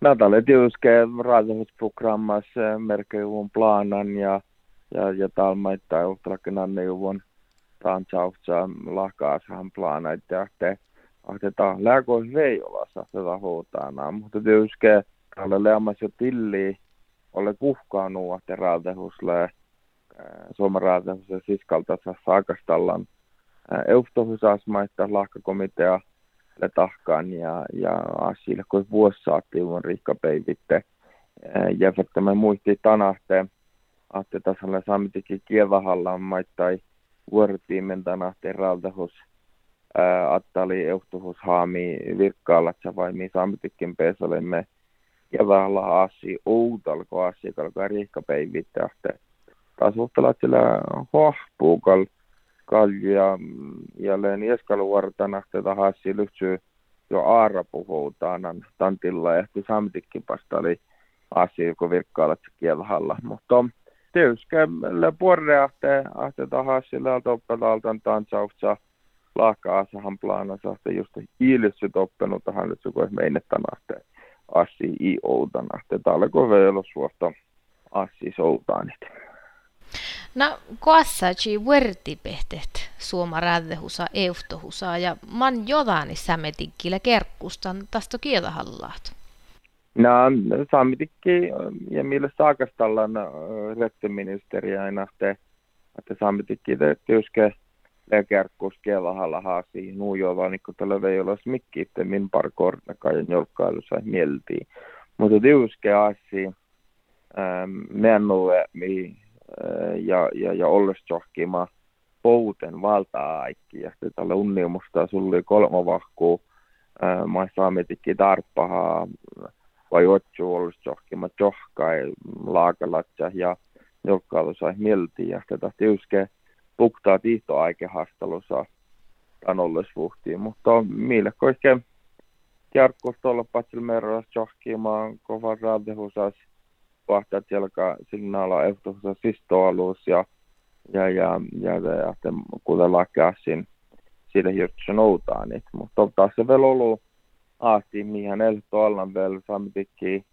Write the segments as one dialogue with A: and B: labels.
A: Natalle tietysti rahoitusprogrammas merkejuvun planan ja, ja, ja talmaittaa uhtrakin anne juvun tansautsa lahkaasahan plana, että ahteta lääkois veijolassa tätä huutana, mutta tietysti tälle leamas jo tilli ole kuhkaanut, että raatehusle Suomen raatehus siskalta saakastallan euhtohusasmaita lahkakomitea tahkaan ja, ja asille, kun vuosi saatiin on rikkapeivitte. Ja että muisti tanahte, että tasalle saamitikin kievahalla maittai vuorotiimen tanahte raatehus attali euhtohus haami virkkaalla, vai mi saamitikin pesolemme kievahalla asi outalko asi, kalkaa rikkapeivitte, että taas uhtalaat sillä hohpuukalla kalja jälleen ieskaluvartana tätä hassi lyhtsyy jo aara puhutaan tantilla ja ehti samtikki pasta oli asia, kun virkkaalat kielhalla. Mutta tietysti puolelle ahte, tahassi läältä oppelaltaan tantsauksa lahka-asahan planassa, että just hiilissy toppenut tähän nyt kun meinettän ahte assi i outan ahte. Täällä kun vielä suosta assi soutaanit.
B: No, koassaji vertipehtet suoma räddehusa euftohusa ja man jodani sämetikkillä kerkkustan tästä kielahallaat.
A: No, saamitikki ja millä saakastallan rettiministeri aina te, että saamitikki te työske kerkkus kielahalla haasi nuujolla, niin kun tällä vei olla smikki, että min par kornakaan ja njolkkailussa mieltiin. Mutta työske asi, ähm, mennulle, mi ja, ja, ja ollesjohkima pouten valta-aikki. Ja sitten tällä unniumusta sulla oli kolme vahkuu, mä saamitikki tarppahaa, vai otsu ollesjohkima johkai laakalatsa ja jokkailu sai mielti. Ja tätä tiuske puktaa tiihtoaikehastelussa tanollisvuhtiin, mutta mille koike jarkkuusta olla patsil merras johkimaan kovan raadehusas vahtat jalka signaala ehtoisa sistoalus ja ja ja ja ja että kuten lakeasin siitä hirtsi noutaan niin mutta taas se vielä ollut asti mihin ehto allan vielä samtikki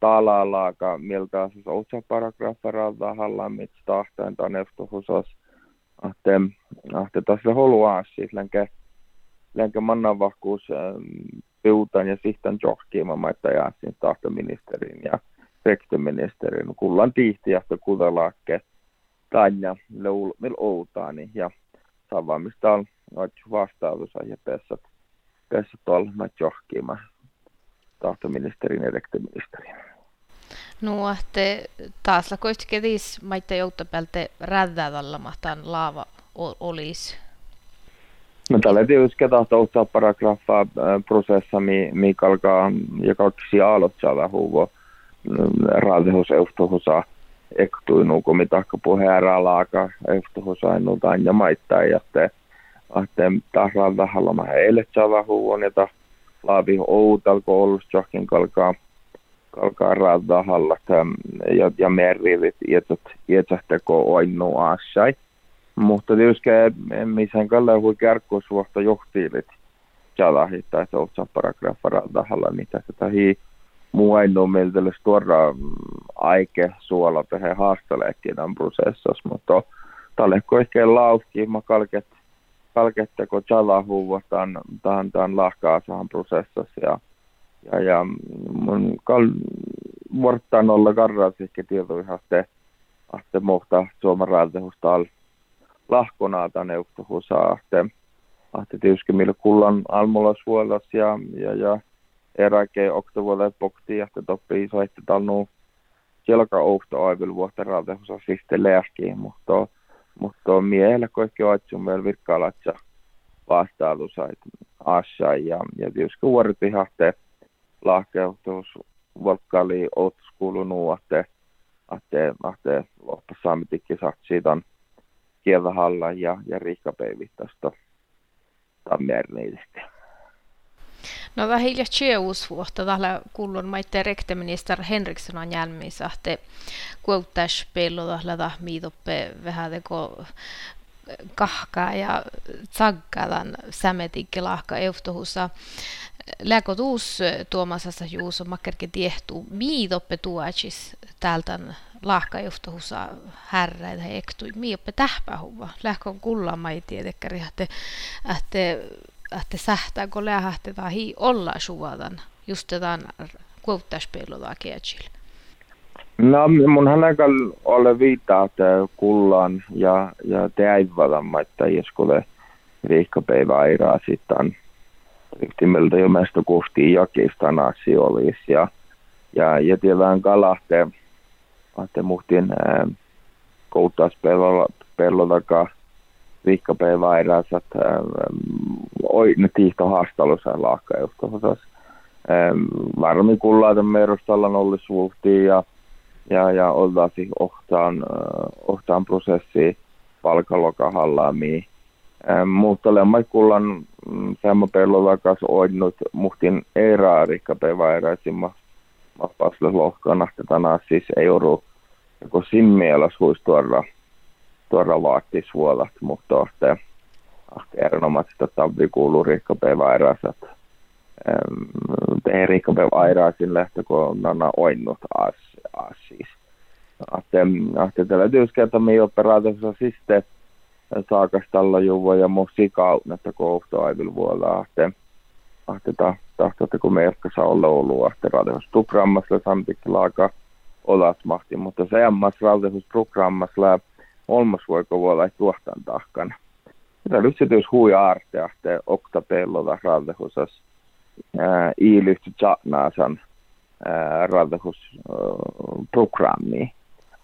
A: talalaaka miltä siis otsa paragrafferalta hallan mit tahtain tämän ehtohusas että että taas se holu asti länkä länkä mannavahkuus piutan ja sihtan johkiima maita ja sin tahtoministerin ja sektoministerin kullan tihtiästä kutalaakke tanja mil outaani ja savaamista on vastaavus ja pessat pessat tuolla mä johkiima tahtoministerin ja rektoministerin.
B: No, että taas la koisti kedis maitte jouttopälte räddäädalla mahtaan laava olisi.
A: No tällä tietysti tahto ottaa paragrafaa prosessa, mi, mi kalkaa ja kaksi aloittaa huuvo raadehus eustohusa ektuinu, mitä puheera laaka eustohusa ennultaan ja maittaa ja te ahte taas raadahalla mä eilet saada huuon ja ta laavi outal koulussa johonkin kalkaa kalkaa raadahalla ja, ja merivit ietsät ietsähteko oinnu aasai. Mutta tietysti missään kalleen hui kärkkuusvuotta johtiilit jalahi tai se on paragraffa raadahalla, mitä sitä hii ainoa meiltä tuoda mm, aike suola tähän haastaleekin tämän prosessissa, mutta tälle koikeen lauhki, mä kalket, kalketteko jalahu tämän, tämän, tämän lahkaasahan prosessissa ja, ja, ja mun kal, vuorottaan olla ihan te, ahte mohta Suomen raaltehusta al lahkonaa tänne uhtohuusaa ahte, ahte tietysti millä kullan almulla suolas ja, ja, ja eräke oktovuodelle pokti ja toppi soitte talnu jalka ohto aivil vuotta raaltehusa siste lääkiin, mutta mutta miehellä kaikki oitsun vielä virkkaalatsä vastaalusait assa ja, ja tietysti vuorotti hahte lahkeutus volkkaali otus kuulunut, että ahte, ahte loppu saamitikki siitä on kielahalla ja, ja riikkapeivit tästä tammiärniidistä.
B: No vähillä tjeusvuotta tällä kuulun maitte rekteminister Henriksson on jälmissä, että kuuttaisi pello tällä miitoppe vähän teko kahkaa ja tsaggaa tämän sämetikki lahka eustohussa. Lääkot uus tuomasassa juuso makkerke tiehtuu. Miitoppe tuachis täältä lahkajuhtohusa härrä tai ektui. Miioppe tähpähuva. Lähkö kullama ei tietekkäri, että ähte, ähte sähtää, kun lähte tai olla suvadan. Just tämän kuuttaspeilulla kietsillä.
A: No mun hänäkään ole viittaa, että kullaan ja, ja teäivadan, että jos kuule riikkapäivä airaa sitten riktimeltä jo meistä kohti jakistan asioissa ja, ja, ja tiedään kalahte, että muhtin kouttas pellotakaan riikkapäivä airaa, että oi ne tiihto haastelussa laakka just varmi kullaita merustalla nollisuuhtiin ja ja, ja oltaisiin ohtaan, ohtaan prosessi palkalokahallaamiin. Ähm, mutta lemmakullan mm, sama pellolla kanssa oidnut muhtin eraa rikkape vairaisimma vapaasle lohkana, että tänään siis ei ollut joko siinä mielessä tuoda vaattisvuolat, mutta ahte, ahte erinomaisesti tavvi kuuluu rikkape vairaiset. Ei rikkape vairaisin lähtö, kun on oinnut as, as siis. Ahte, ahte tällä työskentä me operaatiossa sitten saakastalla juvo ja musiikaunetta kohta aivil vuolla ahte tahtotte kun merkkasa olla ollut ahte radioprogrammassa samtikin laaka olat mahti, mutta se ammas radioprogrammassa lää olmas voiko vuolla tuohtan tahkan. Tämä lyhtyys hui arte ahte oktapelloda radiohusas iilyhty tjatnaasan radiohusprogrammi.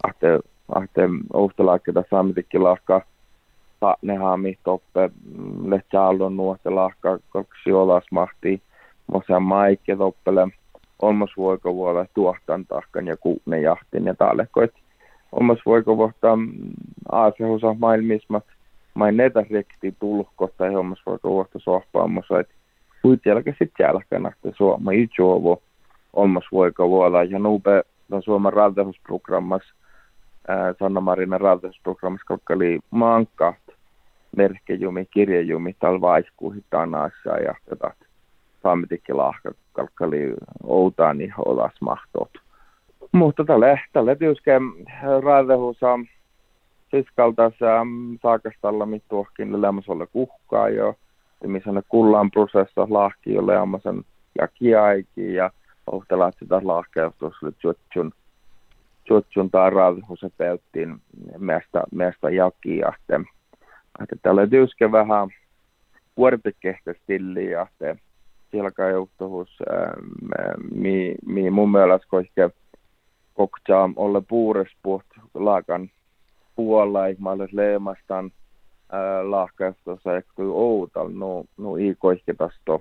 A: Ahte ahte ohtalaakkeita samtikin laaka nehaami toppe mm, lehtsaallon nuote lahka kaksi olasmahti mosa maikke toppele vuolla tuohtan tahkan ja kuune jahtin ja koit olmas voiko vuotta mm, aasehusa maailmismat main netä rekti tulko tai olmas voiko vuotta sohpaamassa että huit jälkeen sit jälkeen että suoma juovo olmas voiko vuolla ja nuupe on Suomen rautatehusprogrammassa Sanna Marina rautatehusprogrammassa koska oli maanka merkkejumi, kirjejumi, tal vaiskuuhi tanassa ja tätä saamitikki lahka kalkkali outaani olas mahtot. Mutta tälle, tälle tyyske raadehusa siskalta saakastalla mittuohkin lämmösolle kuhkaa jo, missä ne kullan prosessa lahki jo lämmösen ja kiaiki ja ohtelaat sitä lahkea, jos oli jutjun jutjun tai raadehusa pelttiin meistä, meistä jakia että tällä tyyske vähän vuoripikkeistä stilliä, siellä kai johtuvuus, mi, mi mun mielestä koikke koktaa olla puurespuht laakan puolella, ihmalle leemastan lahkaistossa ehkä outal, no, no i koikke tästä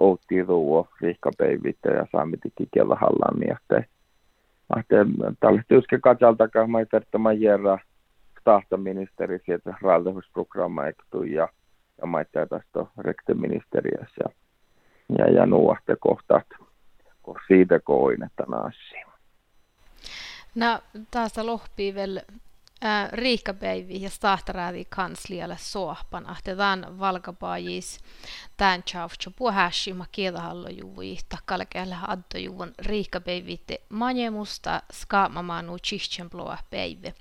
A: outti tuo rihkapeivit ja saamitikin kielä hallaan, että että tällä tyyske katsaltakaan mä ei tarvitse järjää tahtoministeri sieltä raaltehusprogramma ja, ja maittaa tästä rekteministeriössä ja, ja, nuohte kohtat, kun siitä koin, että naasi.
B: No, taas lohpii vielä äh, riikkapäivi ja stahtaräävi kanslialle sohpan, ahte tämän valkapaajis tämän tjavtso puheshi ma kielahallo juvui takkalkeelle addo juvun riikkapäivitte manjemusta skaamamaanu chichtsenploa päivä.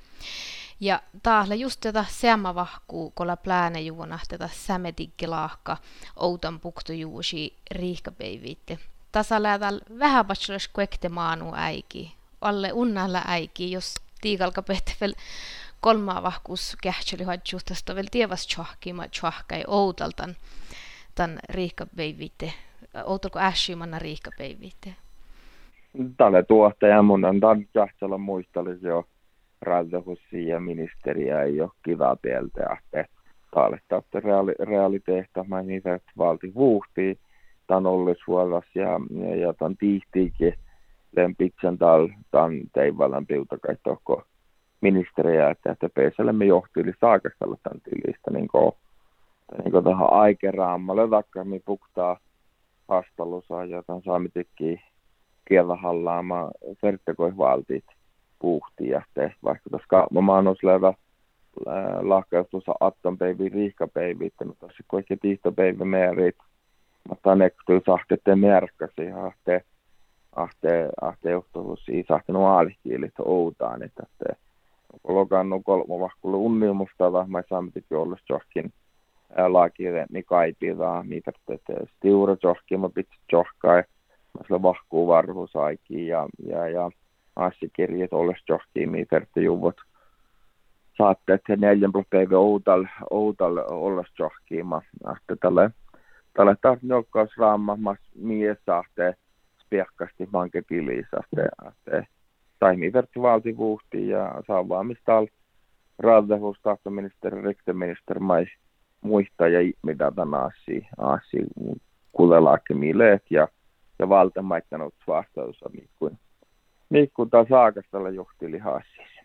B: Ja täällä just tätä seamma vahkuu, kolla plääne juona tätä sämetikki laahka, outan pukto juusi riihkapeiviitte. Tasa läätäl vähän patsulas kuekte maanu äiki, alle unnalla äiki, jos tiikalka veel kolmaa vahkuus kähtseli hadjuhtasta vielä tievas tjohkima outaltan tämän riihkapeiviitte, outalko äshimanna riihkapeiviitte.
A: Tälle tuottaja mun on tämän muistelisi jo rantahussi ja ministeriä ei ole kiva pieltä, että reaali, reaaliteehtä, mä niitä valti vuhtii, tämän ollisvuodas ja, ja, ja tämän tiihtiikin lempitsen tal, tämän teivalan piutakaittohko ministeriä, että, että PSLM johtili saakastella tämän tilistä, niin kuin, niin kuin tähän aikeraammalle, me puktaa hastalusa ja tämän saamitikki kielahallaama verttekoi valtit puhtia te, vaikka tuossa maanosleva lahkaus tuossa atton päivi, riihkapäivi, mutta tuossa kaikki tiihtopäivi määrit, mutta nektyy sahtette merkkasi ahte ahte ahte johtuvuus siis ahtenut aalihkiilit outaan että lokannu kolmo vahkulle unnimusta va mä saamitikin olla johonkin laakire niin kaipira mitä te stiura johonkin mä pitää johkaa mä sillä vahkuu varhuusaikin ja ja ja assikirjat olles mitä te juvot saatte että neljän päivä outal outal olles johonkin mä ahte tälle tälle taas nokkaus mies ahte spiakkasti manketiliisa ahte taimivertti valtivuhti ja saavaamista al raadehus tahtoministeri, rekteministeri, mais muista ja mitä tämän asi, asi kulelaakemileet ja, ja valtamaittanut vastaus niin kuin, niin kuin taas saakastalla johtili haassis.